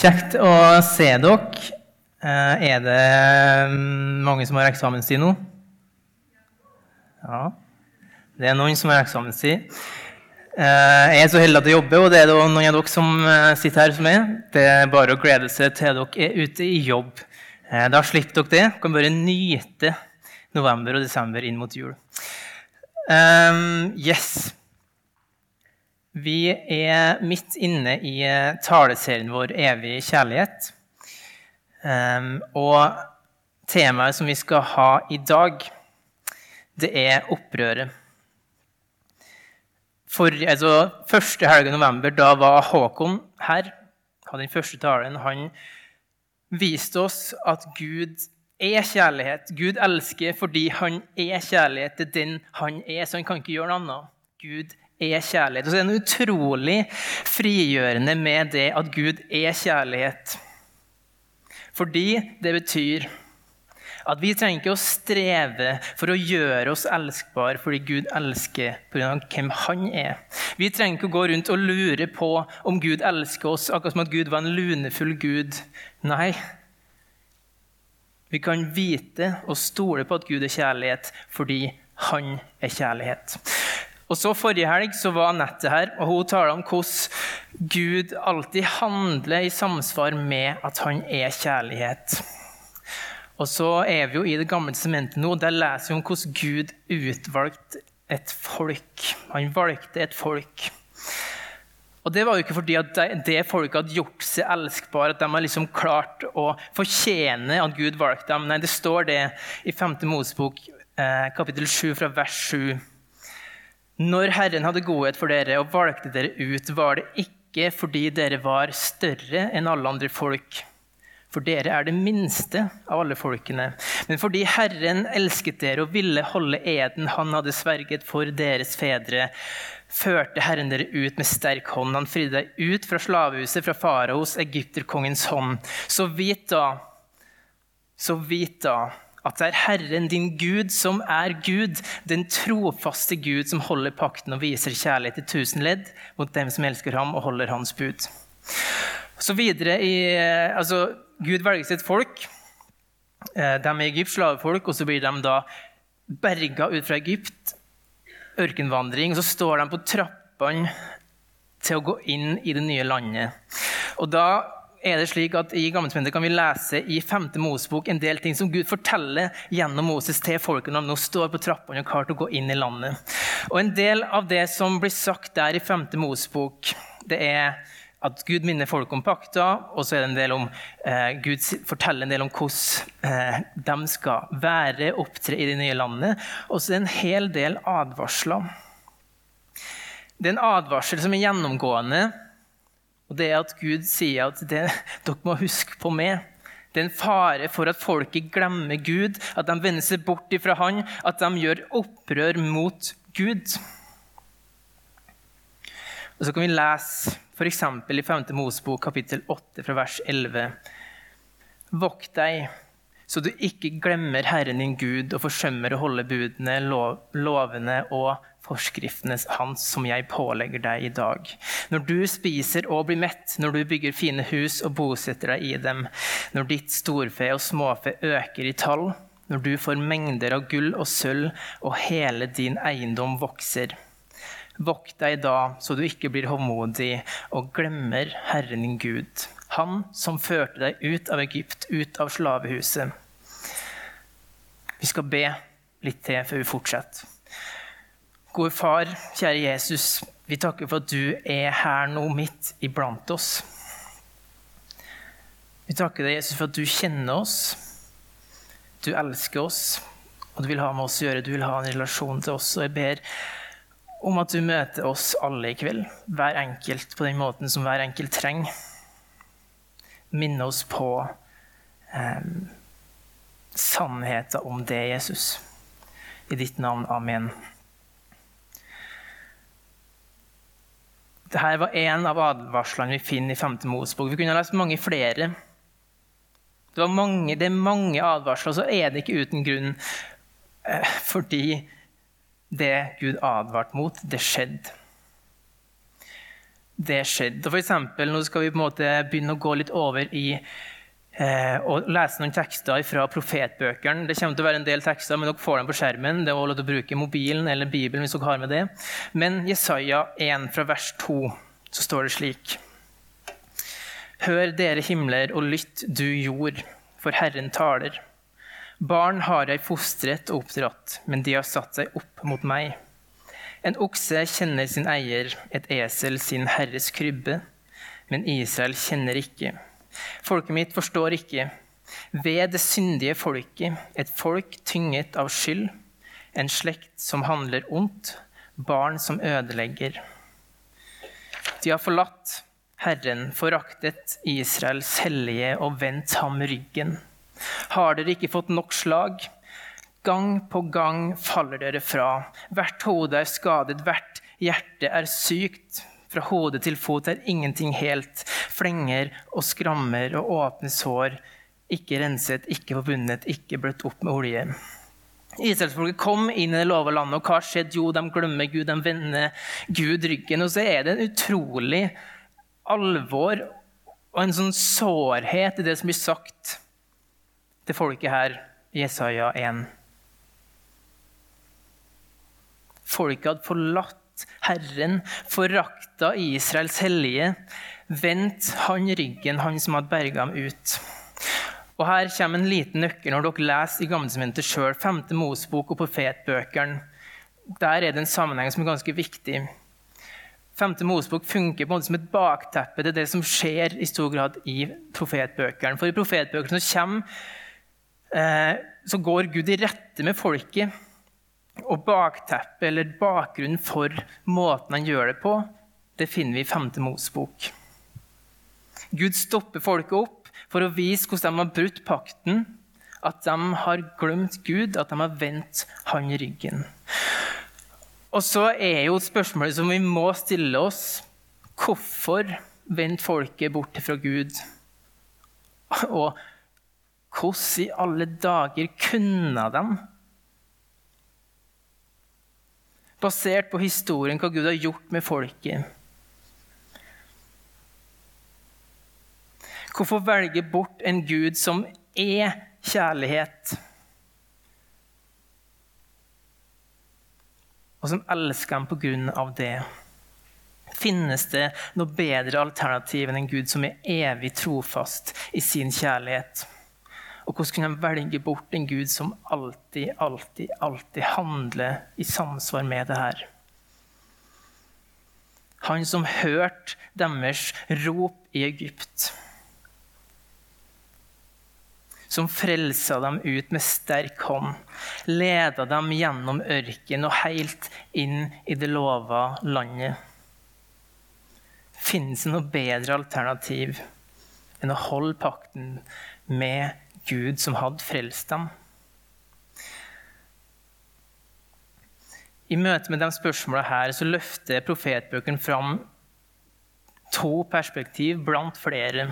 Kjekt å se dere. Eh, Er det mm, mange som har eksamenstid nå? Ja. Det er noen som har eksamenstid. Eh, Jeg er så heldig at jeg jobber, og det er det noen av dere som eh, sitter her som er. Det er bare å glede seg til dere er ute i jobb. Da slipper dere det. Dere kan bare nyte november og desember inn mot jul. Yes. Vi er midt inne i eh, taleserien vår 'Evig kjærlighet'. Um, og temaet som vi skal ha i dag, det er opprøret. For, altså, første helga i november, da var Håkon her. Hadde den første talen. Han viste oss at Gud er kjærlighet. Gud elsker fordi han er kjærlighet. Er den han er, så han kan ikke gjøre noe annet. Gud er kjærlighet. Og så er det noe utrolig frigjørende med det at Gud er kjærlighet. Fordi det betyr at vi trenger ikke å streve for å gjøre oss elskbare fordi Gud elsker pga. hvem han er. Vi trenger ikke å gå rundt og lure på om Gud elsker oss, akkurat som at Gud var en lunefull Gud. Nei. Vi kan vite og stole på at Gud er kjærlighet fordi han er kjærlighet. Og så Forrige helg så var Anette her, og hun talte om hvordan Gud alltid handler i samsvar med at han er kjærlighet. Og så er vi jo i Det gamle sementet nå, der leser vi om hvordan Gud utvalgte et folk. Han valgte et folk. Og Det var jo ikke fordi at det folket hadde gjort seg elskbare, at de hadde liksom klart å fortjene at Gud valgte dem. Nei, det står det i 5. Mosebok eh, kapittel 7 fra vers 7. Når Herren hadde godhet for dere og valgte dere ut, var det ikke fordi dere var større enn alle andre folk. For dere er det minste av alle folkene. Men fordi Herren elsket dere og ville holde eden han hadde sverget for deres fedre, førte Herren dere ut med sterk hånd. Han fridde deg ut fra slavehuset, fra faraos, egypterkongens hånd. Så vit da, så vit da at det er Herren din Gud som er Gud, den trofaste Gud som holder pakten og viser kjærlighet i tusen ledd mot dem som elsker ham og holder hans bud. Så videre i, altså, Gud velger sitt folk. De er Egypts Egypt, slavefolk, og så blir de da berga ut fra Egypt. Ørkenvandring. Og så står de på trappene til å gå inn i det nye landet. Og da er det slik at I Gammeltestamentet kan vi lese i 5. Mosebok en del ting som Gud forteller gjennom Moses til folket når de nå står på trappene og klart å gå inn i landet. Og En del av det som blir sagt der i 5. Mosebok, det er at Gud minner folk om pakta, og så er det en del om eh, Gud forteller en del om hvordan eh, de skal være, opptre i det nye landet. Og så er det en hel del advarsler. Det er en advarsel som er gjennomgående, og det er at Gud sier at det, dere må huske på meg. Det er en fare for at folket glemmer Gud, at de vender seg bort fra Han, at de gjør opprør mot Gud. Og Så kan vi lese f.eks. i 5. Mosebok kapittel 8 fra vers 11. Vokt deg, så du ikke glemmer Herren din Gud og forsømmer å holde budene, lovene og forskriftene hans som jeg pålegger deg i dag. Når du spiser og blir mett, når du bygger fine hus og bosetter deg i dem, når ditt storfe og småfe øker i tall, når du får mengder av gull og sølv og hele din eiendom vokser. Vokt deg da, så du ikke blir håndmodig og glemmer Herren din Gud, Han som førte deg ut av Egypt, ut av slavehuset. Vi skal be litt til før vi fortsetter. Gode far, kjære Jesus, vi takker for at du er her nå midt iblant oss. Vi takker deg, Jesus, for at du kjenner oss, du elsker oss, og du vil ha med oss å gjøre. Du vil ha en relasjon til oss. Og jeg ber om at du møter oss alle i kveld, hver enkelt på den måten som hver enkelt trenger. Minne oss på eh, sannheten om det, Jesus. I ditt navn. Amen. Dette var en av advarslene vi finner i 5. Mosebok. Vi kunne ha lest mange flere. Det, mange, det, er mange advarsler, og så er det ikke uten grunn. Eh, fordi det Gud advarte mot, det skjedde. det skjedde. For eksempel, nå skal vi på en måte begynne å gå litt over i og lese noen tekster fra profetbøkene. Det kommer til å være en del tekster, men dere får dem på skjermen. Det er lov til å bruke mobilen eller Bibelen hvis dere har med det. Men Jesaja 1 fra vers 2 så står det slik. Hør dere himler, og lytt du jord, for Herren taler. Barn har jeg fostret og oppdratt, men de har satt seg opp mot meg. En okse kjenner sin eier, et esel sin herres krybbe. Men Israel kjenner ikke. Folket mitt forstår ikke. Ved det syndige folket, et folk tynget av skyld. En slekt som handler ondt, barn som ødelegger. De har forlatt Herren, foraktet Israels hellige og vendt ham ryggen. Har dere ikke fått nok slag? Gang på gang faller dere fra. Hvert hode er skadet, hvert hjerte er sykt. Fra hode til fot er ingenting helt. Flenger og skrammer og åpne sår. Ikke renset, ikke forbundet, ikke bløtt opp med olje. Israelsfolket kom inn i det lova landet, og hva skjedde? Jo, de glemmer Gud, de vender Gud ryggen. Og så er det en utrolig alvor og en sånn sårhet i det som blir sagt til folket her i Jesaja 1. Folket hadde forlatt Herren, forakta Israels hellige, Vent han ryggen, han som hadde berga ham ut. Og Her kommer en liten nøkkel når dere leser i Gammeltestamentet sjøl, 5. Mosbok og profetbøkene. Der er det en sammenheng som er ganske viktig. 5. Mosebok funker på en måte som et bakteppe til det som skjer i stor grad i profetbøkene. For i profetbøkene så, kommer, eh, så går Gud i rette med folket og bakteppet eller bakgrunnen for måten han gjør det på, det finner vi i 5. Mosbok. Gud stopper folket opp for å vise hvordan de har brutt pakten, at de har glemt Gud, at de har vendt han ryggen. Og så er jo spørsmålet som vi må stille oss, hvorfor vendte folket bort fra Gud? Og hvordan i alle dager kunne de basert på historien hva Gud har gjort med folket. Hvorfor velge bort en Gud som er kjærlighet? Og som elsker ham pga. det. Finnes det noe bedre alternativ enn en Gud som er evig trofast i sin kjærlighet? Og hvordan kunne de velge bort en Gud som alltid, alltid, alltid handler i samsvar med det her? Han som hørte deres rop i Egypt. Som frelsa dem ut med sterk hånd, leda dem gjennom ørken og helt inn i det lova landet. Finnes det noe bedre alternativ enn å holde pakten med Gud som hadde frelst dem. I møte med de spørsmålene her så løfter profetbøkene fram to perspektiv blant flere.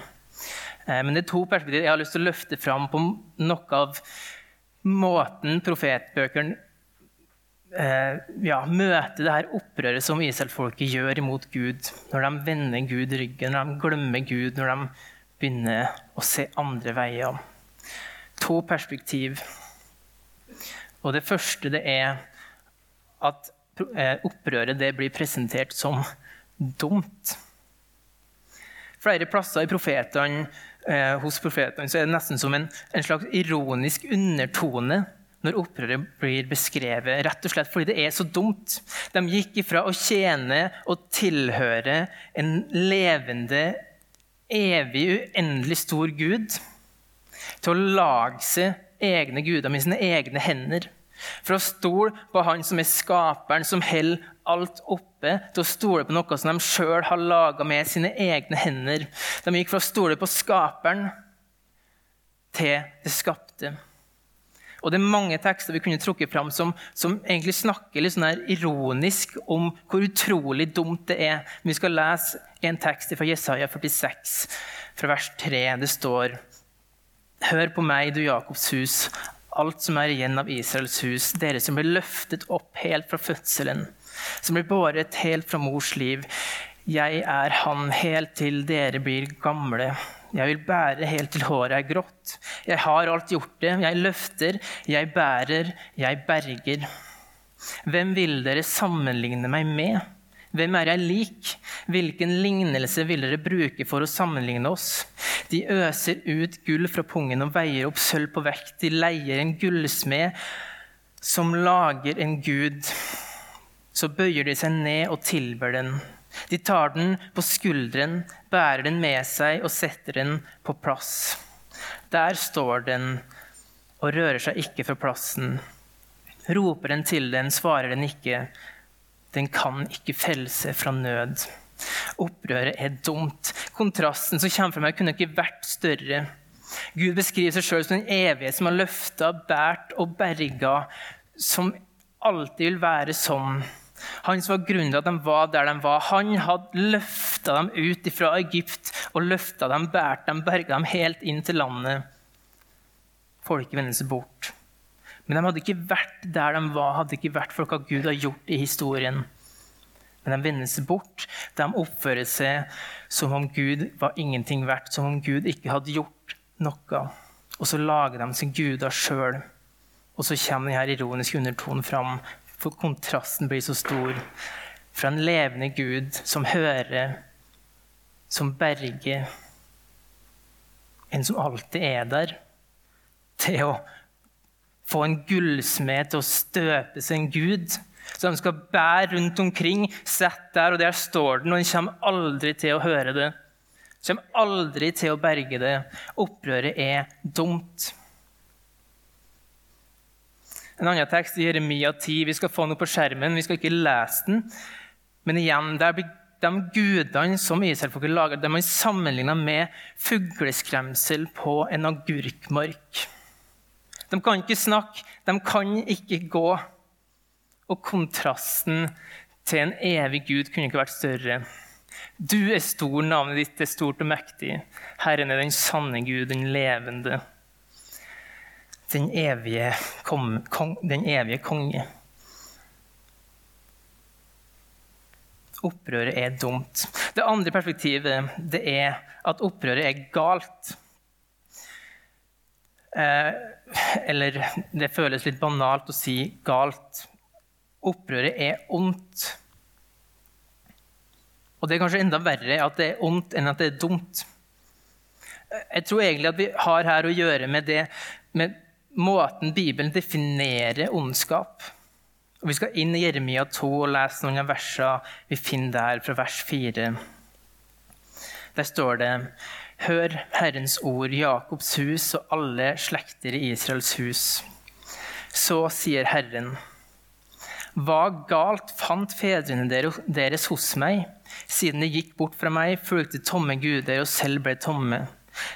Eh, men det er to perspektiv jeg har lyst til å løfte fram på noe av måten profetbøkene eh, ja, møter det her opprøret som Israelfolket gjør imot Gud. Når de vender Gud ryggen, når de glemmer Gud, når de begynner å se andre veier to perspektiv. Og det første det er at eh, opprøret det blir presentert som dumt. Flere plasser i profetene, eh, hos profetene så er det nesten som en, en, slags ironisk undertone når opprøret blir beskrevet, rett og slett fordi det er så dumt. De gikk ifra å tjene og tilhøre en levende, evig, uendelig stor Gud til å lage seg egne guder med sine egne hender. For å stole på Han som er skaperen, som holder alt oppe, til å stole på noe som de sjøl har laga med sine egne hender. De gikk fra å stole på skaperen til det skapte. Og Det er mange tekster vi kunne trukket fram som, som egentlig snakker litt sånn ironisk om hvor utrolig dumt det er. Vi skal lese en tekst fra Jesaja 46, fra vers 3. Det står Hør på meg, du Jakobs hus, alt som er igjen av Israels hus, dere som ble løftet opp helt fra fødselen, som ble båret helt fra mors liv. Jeg er han helt til dere blir gamle. Jeg vil bære helt til håret er grått. Jeg har alt gjort det. Jeg løfter, jeg bærer, jeg berger. Hvem vil dere sammenligne meg med? Hvem er jeg lik? Hvilken lignelse vil dere bruke for å sammenligne oss? De øser ut gull fra pungen og veier opp sølv på vekt. De leier en gullsmed som lager en gud. Så bøyer de seg ned og tilber den. De tar den på skulderen, bærer den med seg og setter den på plass. Der står den og rører seg ikke fra plassen. Roper den til den, svarer den ikke. Den kan ikke frelse fra nød. Opprøret er dumt. Kontrasten som kommer fra meg, kunne ikke vært større. Gud beskriver seg sjøl som den evige som har løfta, båret og berga, som alltid vil være sånn. Han som var grunnen til at de var der de var. Han hadde løfta dem ut fra Egypt og løfta dem, båret dem, berga dem helt inn til landet. Folket vender seg bort. Men de hadde ikke vært der de var, hadde ikke vært for hva Gud har gjort i historien. Men de vendes bort. De oppfører seg som om Gud var ingenting verdt, som om Gud ikke hadde gjort noe. Og så lager de seg guder sjøl. Og så kommer denne ironiske undertonen fram, for kontrasten blir så stor. Fra en levende Gud som hører, som berger, en som alltid er der, til å få en gullsmed til å støpe sin gud. Så de skal bære rundt omkring, sett der, og der står den, og den kommer aldri til å høre det. Den kommer aldri til å berge det. Opprøret er dumt. En annen tekst i Jeremia 10. Vi skal få opp på skjermen. Vi skal ikke lese den. Men igjen, der blir de gudene som Israelfolket lager, de er sammenligna med fugleskremsel på en agurkmark. De kan ikke snakke, de kan ikke gå. Og kontrasten til en evig Gud kunne ikke vært større. Du er stor, navnet ditt er stort og mektig. Herren er den sanne Gud, den levende. Den evige, kong, den evige konge. Opprøret er dumt. Det andre perspektivet det er at opprøret er galt. Eh, eller det føles litt banalt å si galt. Opprøret er ondt. Og det er kanskje enda verre at det er ondt enn at det er dumt. Jeg tror egentlig at vi har her å gjøre med, det, med måten Bibelen definerer ondskap. Og Vi skal inn i Jeremia 2 og lese noen av versene vi finner der, fra vers 4. Der står det Hør Herrens ord, Jakobs hus og alle slekter i Israels hus. Så sier Herren, hva galt fant fedrene deres hos meg, siden de gikk bort fra meg, fulgte tomme guder og selv ble tomme?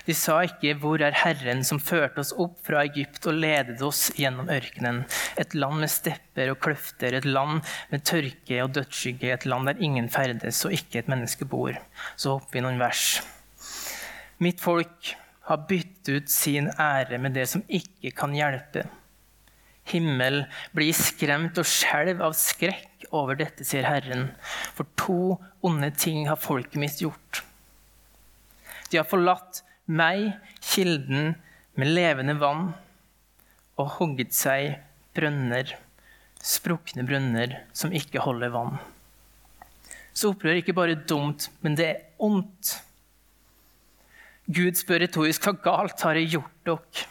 De sa ikke 'Hvor er Herren som førte oss opp fra Egypt og ledet oss gjennom ørkenen', et land med stepper og kløfter, et land med tørke og dødsskygge, et land der ingen ferdes og ikke et menneske bor. Så hopper vi noen vers. Mitt folk har byttet ut sin ære med det som ikke kan hjelpe. Himmel blir skremt og skjelv av skrekk over dette, sier Herren. For to onde ting har folket mitt gjort. De har forlatt meg, kilden med levende vann, og hogget seg brønner, sprukne brønner som ikke holder vann. Så opprør ikke bare dumt, men det er ondt. Gud spør retorisk hva galt har jeg gjort dere?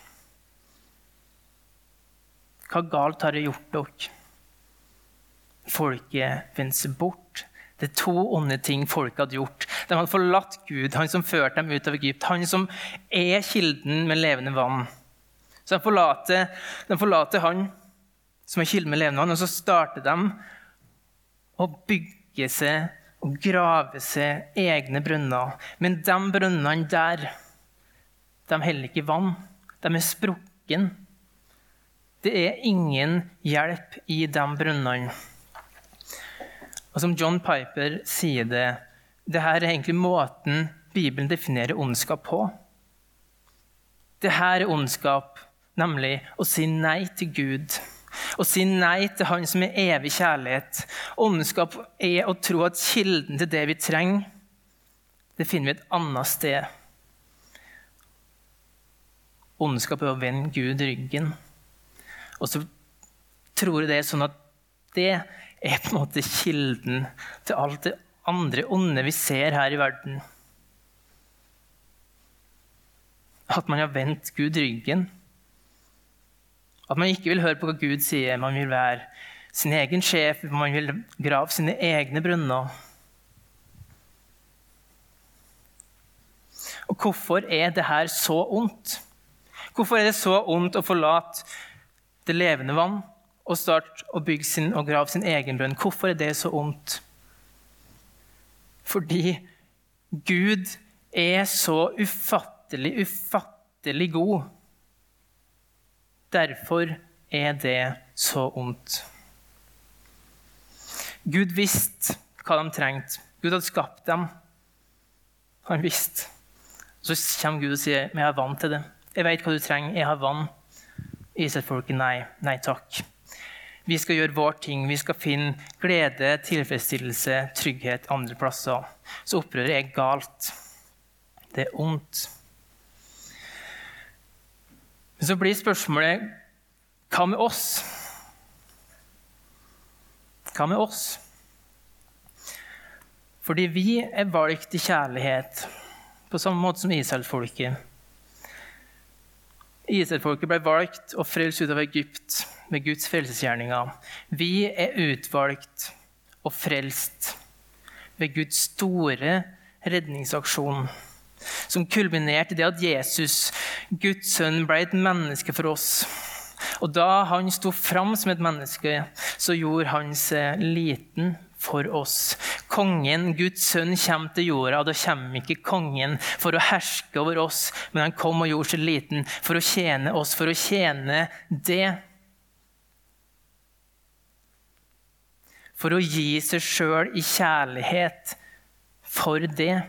Hva galt har jeg gjort dere? Folket vendte bort. Det er to onde ting folk hadde gjort. De hadde forlatt Gud, han som førte dem ut av Egypt, han som er kilden med levende vann. Så de forlater, de forlater han som er kilden med levende vann, og så starter de å bygge seg og grave seg egne brønner. Men de brønnene der, de heller ikke vann. De er sprukken. Det er ingen hjelp i de brønnene. Og som John Piper sier det, det her er egentlig måten Bibelen definerer ondskap på. Det her er ondskap, nemlig å si nei til Gud, og si nei til Han som er evig kjærlighet. Ondskap er å tro at kilden til det vi trenger, det finner vi et annet sted. Ondskap er å vende Gud ryggen. Og så tror jeg det er sånn at det er på en måte kilden til alt det andre onde vi ser her i verden. At man har vendt Gud ryggen. At man ikke vil høre på hva Gud sier. Man vil være sin egen sjef, man vil grave sine egne brønner. Og hvorfor er det her så ondt? Hvorfor er det så ondt å forlate det levende vann og starte å bygge sin, og grave sin egen brønn? Hvorfor er det så ondt? Fordi Gud er så ufattelig, ufattelig god. Derfor er det så ondt. Gud visste hva de trengte. Gud hadde skapt dem. Han visste. Så kommer Gud og sier, 'Men jeg har vann til det.' 'Jeg vet hva du trenger. Jeg har vann.' Israelsfolket, nei. Nei takk. Vi skal gjøre vår ting. Vi skal finne glede, tilfredsstillelse, trygghet andre plasser. Så opprøret er galt. Det er ondt. Men så blir spørsmålet hva med oss? Hva med oss? Fordi vi er valgt i kjærlighet, på samme måte som Israelsfolket. Israelsfolket ble valgt og frelst ut av Egypt med Guds frelsesgjerninger. Vi er utvalgt og frelst ved Guds store redningsaksjon, som kulminerte i det at Jesus, Guds sønn, ble et menneske for oss. Og da han sto fram som et menneske, så gjorde han seg liten for oss. Kongen, Guds sønn, kommer til jorda, og da kommer ikke kongen for å herske over oss, men han kom og gjorde seg liten for å tjene oss, for å tjene det. For å gi seg sjøl i kjærlighet for det.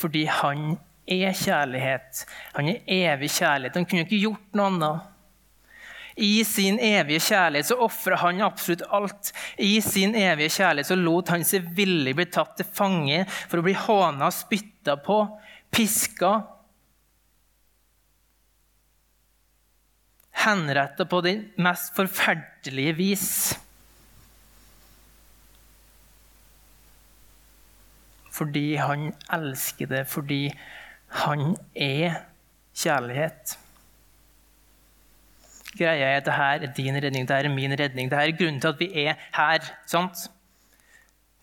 Fordi han er kjærlighet. Han er evig kjærlighet. Han kunne ikke gjort noe annet. I sin evige kjærlighet så ofra han absolutt alt. I sin evige kjærlighet så lot han seg villig bli tatt til fange for å bli håna, spytta på, piska. Henretta på det mest forferdelige vis. Fordi han elsker det, fordi han er kjærlighet. Greia er at dette er din redning, dette er min redning. Dette er grunnen til at vi er her. sant?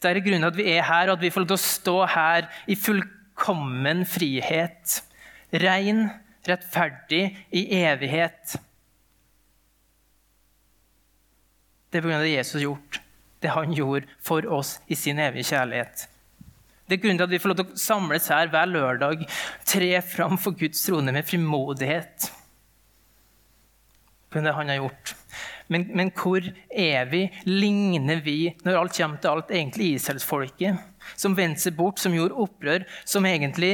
Dette er grunnen til at vi er her, og at vi får lov til å stå her i fullkommen frihet. Ren, rettferdig, i evighet. Det er pga. det Jesus har gjort, det han gjorde for oss i sin evige kjærlighet. Det er grunnen til at vi får lov til å samles her hver lørdag, tre fram for Guds trone med frimodighet på det han har gjort. Men, men, hvor er vi? Ligner vi, når alt kommer til alt, egentlig Israelsfolket? Som vendte seg bort, som gjorde opprør, som egentlig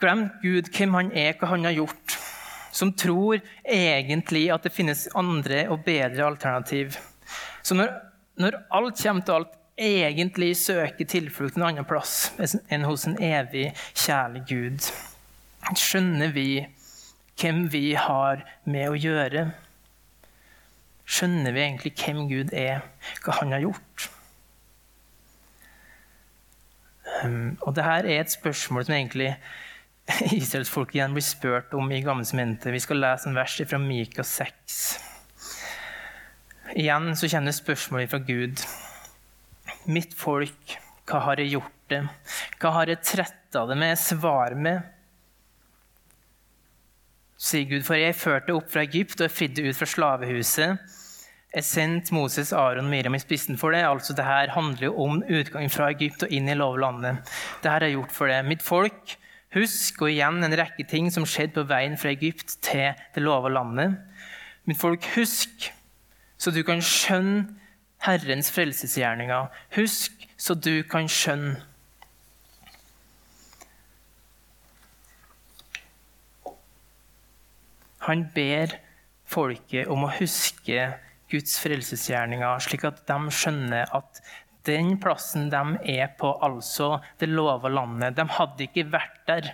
glemte Gud, hvem han er, hva han har gjort. Som tror egentlig at det finnes andre og bedre alternativ. Så når, når alt kommer til alt, egentlig søker tilflukt en annen plass enn hos en evig, kjærlig Gud, skjønner vi hvem vi har med å gjøre. Skjønner vi egentlig hvem Gud er, hva han har gjort? Um, og dette er et spørsmål som egentlig israelsfolket igjen blir spurt om i Gammelsmentet. Vi skal lese en vers fra Mika 6. Igjen så kjennes spørsmålet fra Gud. Mitt folk, hva har jeg gjort det? Hva har jeg tretta det med? Svar med sier Gud, for jeg førte opp fra Egypt og jeg fridde ut fra slavehuset. Jeg sendte Moses, Aron og Miriam i spissen for det. altså det her handler jo om utgangen fra Egypt og inn i lovlandet. Det her er gjort for det. Mitt folk, husk og igjen en rekke ting som skjedde på veien fra Egypt til det lova landet. Mitt folk, husk, så du kan skjønne Herrens frelsesgjerninger. Husk, så du kan skjønne. Han ber folket om å huske Guds frelsesgjerninger, slik at de skjønner at den plassen de er på, altså det lova landet De hadde ikke vært der.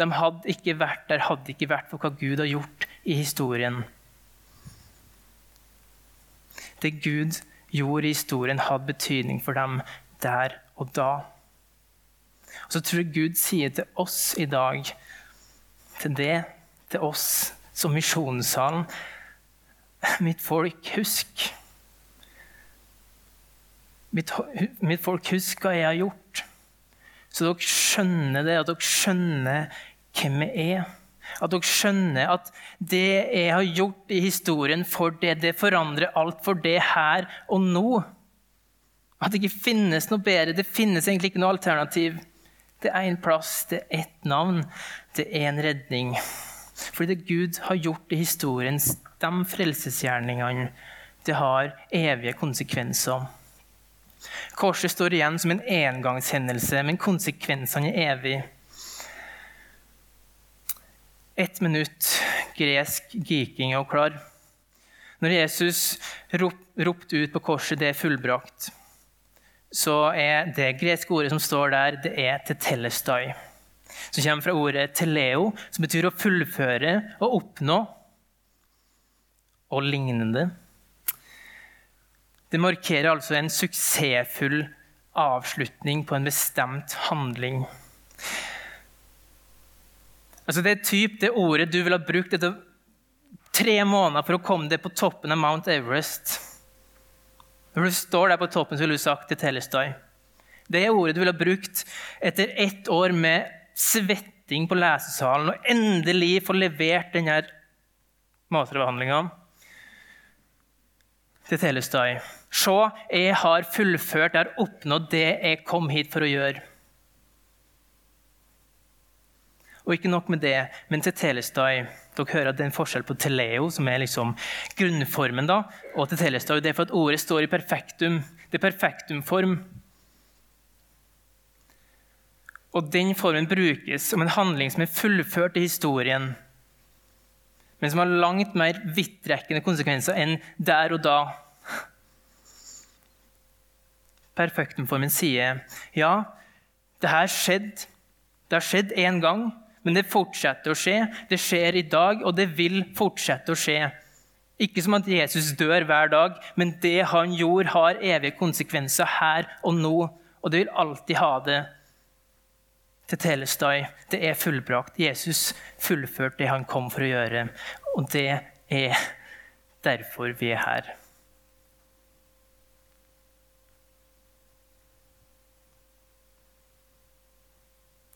De hadde ikke vært der, hadde ikke vært for hva Gud har gjort i historien. Det Gud gjorde i historien, hadde betydning for dem der og da. Og så tror jeg Gud sier til oss i dag, til det, til oss som misjonssalen Mitt folk, husk. Mitt, mitt, folk, husk hva jeg har gjort. Så dere skjønner det, at dere skjønner hvem jeg er. At dere skjønner at det jeg har gjort i historien for det, det forandrer alt for det her og nå. At det ikke finnes noe bedre. Det finnes egentlig ikke noe alternativ. Det er én plass, det er ett navn, det er en redning. Fordi det Gud har gjort i historien, de frelsesgjerningene, det har evige konsekvenser. Korset står igjen som en engangshendelse, men konsekvensene er evige. Ett minutt, gresk giking og klar. Når Jesus ropte ut på korset 'det er fullbrakt', så er det greske ordet som står der, det er tetelestai. Som kommer fra ordet teleo, som betyr å fullføre og oppnå. Og lignende. Det markerer altså en suksessfull avslutning på en bestemt handling. Altså Det typ det ordet du ville ha brukt etter tre måneder for å komme deg på toppen av Mount Everest. Når du står der på toppen, så ville du sagt til Telestøy. Det er ordet du ville ha brukt etter ett år med svetting på lesesalen og endelig få levert denne masterbehandlinga til Telestøy. Se, jeg har fullført, jeg har oppnådd det jeg kom hit for å gjøre. Og ikke nok med det, men til Telestai Dere hører at det er en forskjell på teleo, som er liksom grunnformen, da, og Telestai. Det er for at ordet står i perfektum. Det er perfektumform. Og den formen brukes om en handling som er fullført i historien, men som har langt mer vidtrekkende konsekvenser enn der og da. Perfektumformen sier ja, det her skjedde. Det har skjedd én gang, men det fortsetter å skje. Det skjer i dag, og det vil fortsette å skje. Ikke som at Jesus dør hver dag, men det han gjorde, har evige konsekvenser her og nå. Og det vil alltid ha det til Telestai. Det er fullbrakt. Jesus fullførte det han kom for å gjøre. Og det er derfor vi er her.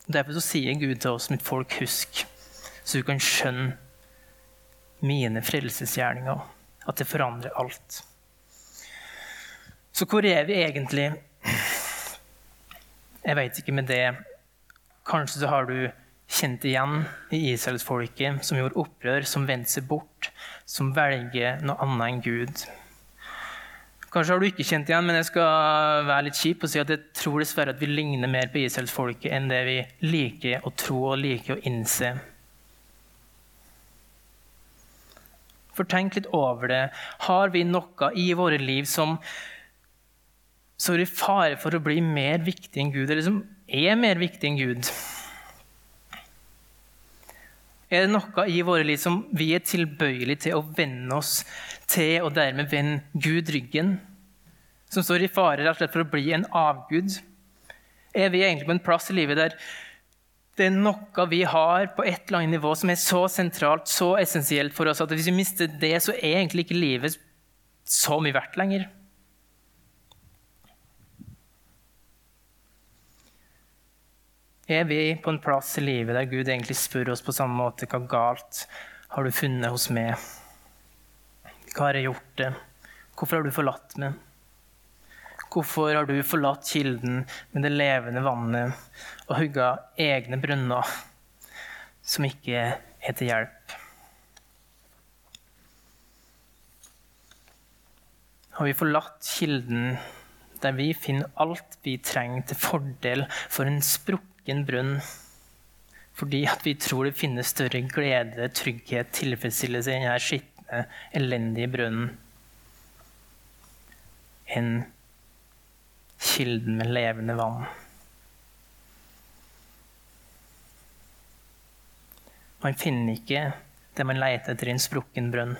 Derfor så sier Gud til oss, mitt folk, husk, så du kan skjønne mine frelsesgjerninger. At det forandrer alt. Så hvor er vi egentlig? Jeg veit ikke med det. Kanskje så har du kjent igjen i Israelsfolket som gjorde opprør, som vendte seg bort, som velger noe annet enn Gud. Kanskje har du ikke kjent igjen, men jeg skal være litt kjip og si at jeg tror dessverre at vi ligner mer på Israelsfolket enn det vi liker å tro og liker å innse. For tenk litt over det. Har vi noe i våre liv som står i fare for å bli mer viktig enn Gud, eller som er mer viktig enn Gud? Er det noe i våre liv som vi er tilbøyelige til å vende oss til, og dermed vende Gud ryggen? Som står i fare rett og slett for å bli en avgud? Er vi egentlig på en plass i livet der det er noe vi har på et eller annet nivå som er så sentralt, så essensielt for oss, at hvis vi mister det, så er egentlig ikke livet så mye verdt lenger? Er vi på en plass i livet der Gud egentlig spør oss på samme måte hva galt har du funnet hos meg? Hva har jeg gjort det? Hvorfor har du forlatt meg? Hvorfor har du forlatt kilden med det levende vannet og hugga egne brønner som ikke er til hjelp? Har vi forlatt kilden der vi finner alt vi trenger til fordel for en sprukken brunn Fordi at vi tror det finnes større glede, trygghet, tilfredsstillelse i denne skitne, elendige brønnen enn kilden med levende vann. Man finner ikke det man leter etter i en sprukken brønn.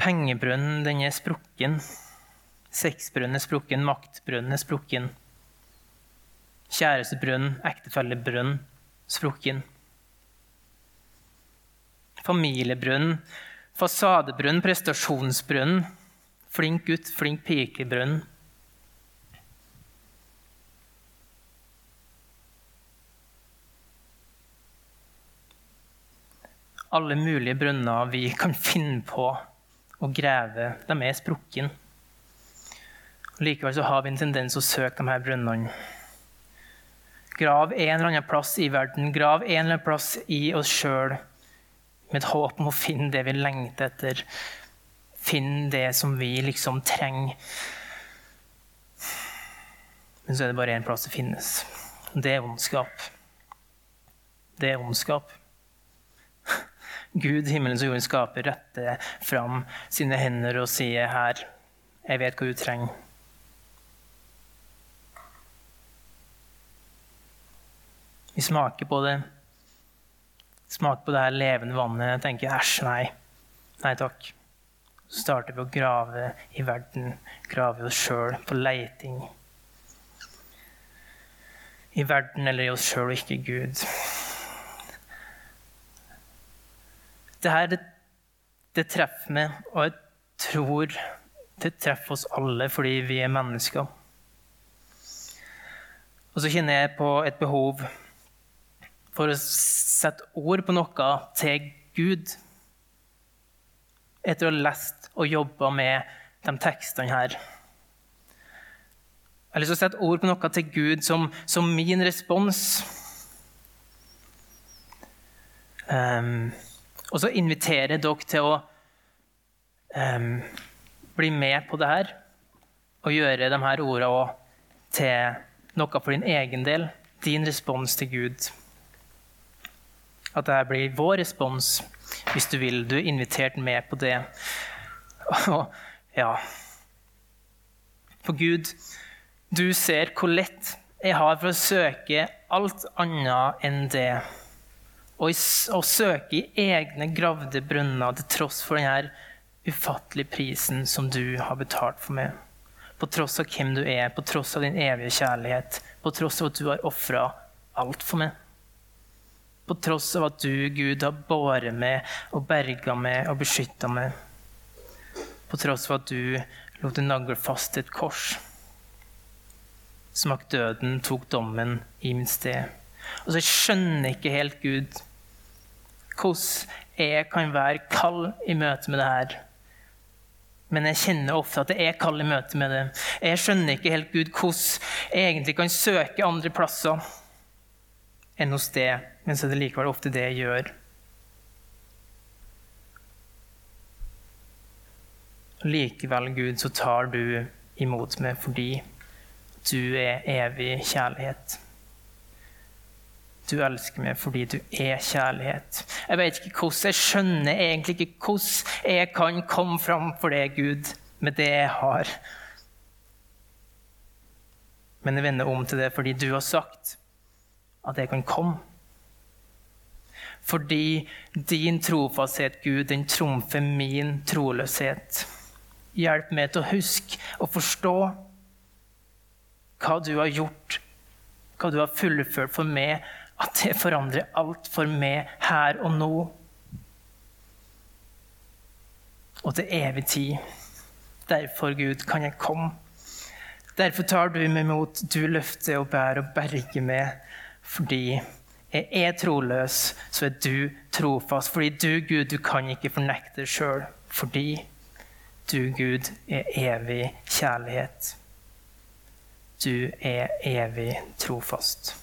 Pengebrønnen, den er sprukken. Sexbrønnen er sprukken, maktbrønnen er sprukken. Kjærestebrønnen, ektefellebrønnen, sprukken. Familiebrønnen, fasadebrønnen, prestasjonsbrønnen. flink gutt, flink pikebrønn. Alle mulige brønner vi kan finne på å grave, de er sprukken. Likevel så har vi en tendens å søke de her brønnene. Grav en eller annen plass i verden, grav en eller annen plass i oss sjøl med et håp om å finne det vi lengter etter. Finne det som vi liksom trenger. Men så er det bare én plass det finnes. Det er ondskap. Det er ondskap. Gud, himmelens og jordens skaper, retter fram sine hender og sier her, jeg vet hva du trenger. Vi smaker på det. Smaker på det her levende vannet. Jeg tenker æsj, nei. Nei takk. Så starter vi å grave i verden, grave i oss sjøl, på leiting. I verden eller i oss sjøl og ikke Gud. Det her, det, det treffer meg, og jeg tror det treffer oss alle fordi vi er mennesker. Og så kjenner jeg på et behov for å sette ord på noe til Gud. Etter å ha lest og jobba med de tekstene her. Jeg har lyst til å sette ord på noe til Gud som, som min respons. Um, og så inviterer jeg dere til å um, bli med på det her og gjøre de her ordene til noe for din egen del. Din respons til Gud. At dette blir vår respons, hvis du vil. Du er invitert med på det. Og ja For Gud, du ser hvor lett jeg har for å søke alt annet enn det. Og å søke i egne gravde brønner til tross for denne ufattelige prisen som du har betalt for meg. På tross av hvem du er, på tross av din evige kjærlighet, på tross av at du har ofra alt for meg. På tross av at du, Gud, har båret meg og berga meg og beskytta meg. På tross av at du lot en nagle fast et kors. Smak døden, tok dommen i min sted. Og så skjønner jeg ikke helt, Gud, hvordan jeg kan være kald i møte med det her. Men jeg kjenner ofte at jeg er kald i møte med det. Jeg skjønner ikke helt, Gud, hvordan jeg egentlig kan søke andre plasser enn hos det, men så er det likevel ofte det jeg gjør. Likevel, Gud, så tar du imot meg fordi du er evig kjærlighet. Du elsker meg fordi du er kjærlighet. Jeg vet ikke hvordan, jeg skjønner egentlig ikke hvordan jeg kan komme fram for deg, Gud, med det jeg har. Men jeg vender om til det fordi du har sagt at jeg kan komme. Fordi din trofasthet, Gud, den trumfer min troløshet. Hjelp meg til å huske og forstå hva du har gjort, hva du har fullført for meg, at det forandrer alt for meg her og nå. Og til evig tid. Derfor, Gud, kan jeg komme. Derfor tar du meg imot, du løfter og bærer og berger meg fordi jeg er troløs, så er du trofast. Fordi du, Gud, du kan ikke fornekte deg sjøl. Fordi du, Gud, er evig kjærlighet. Du er evig trofast.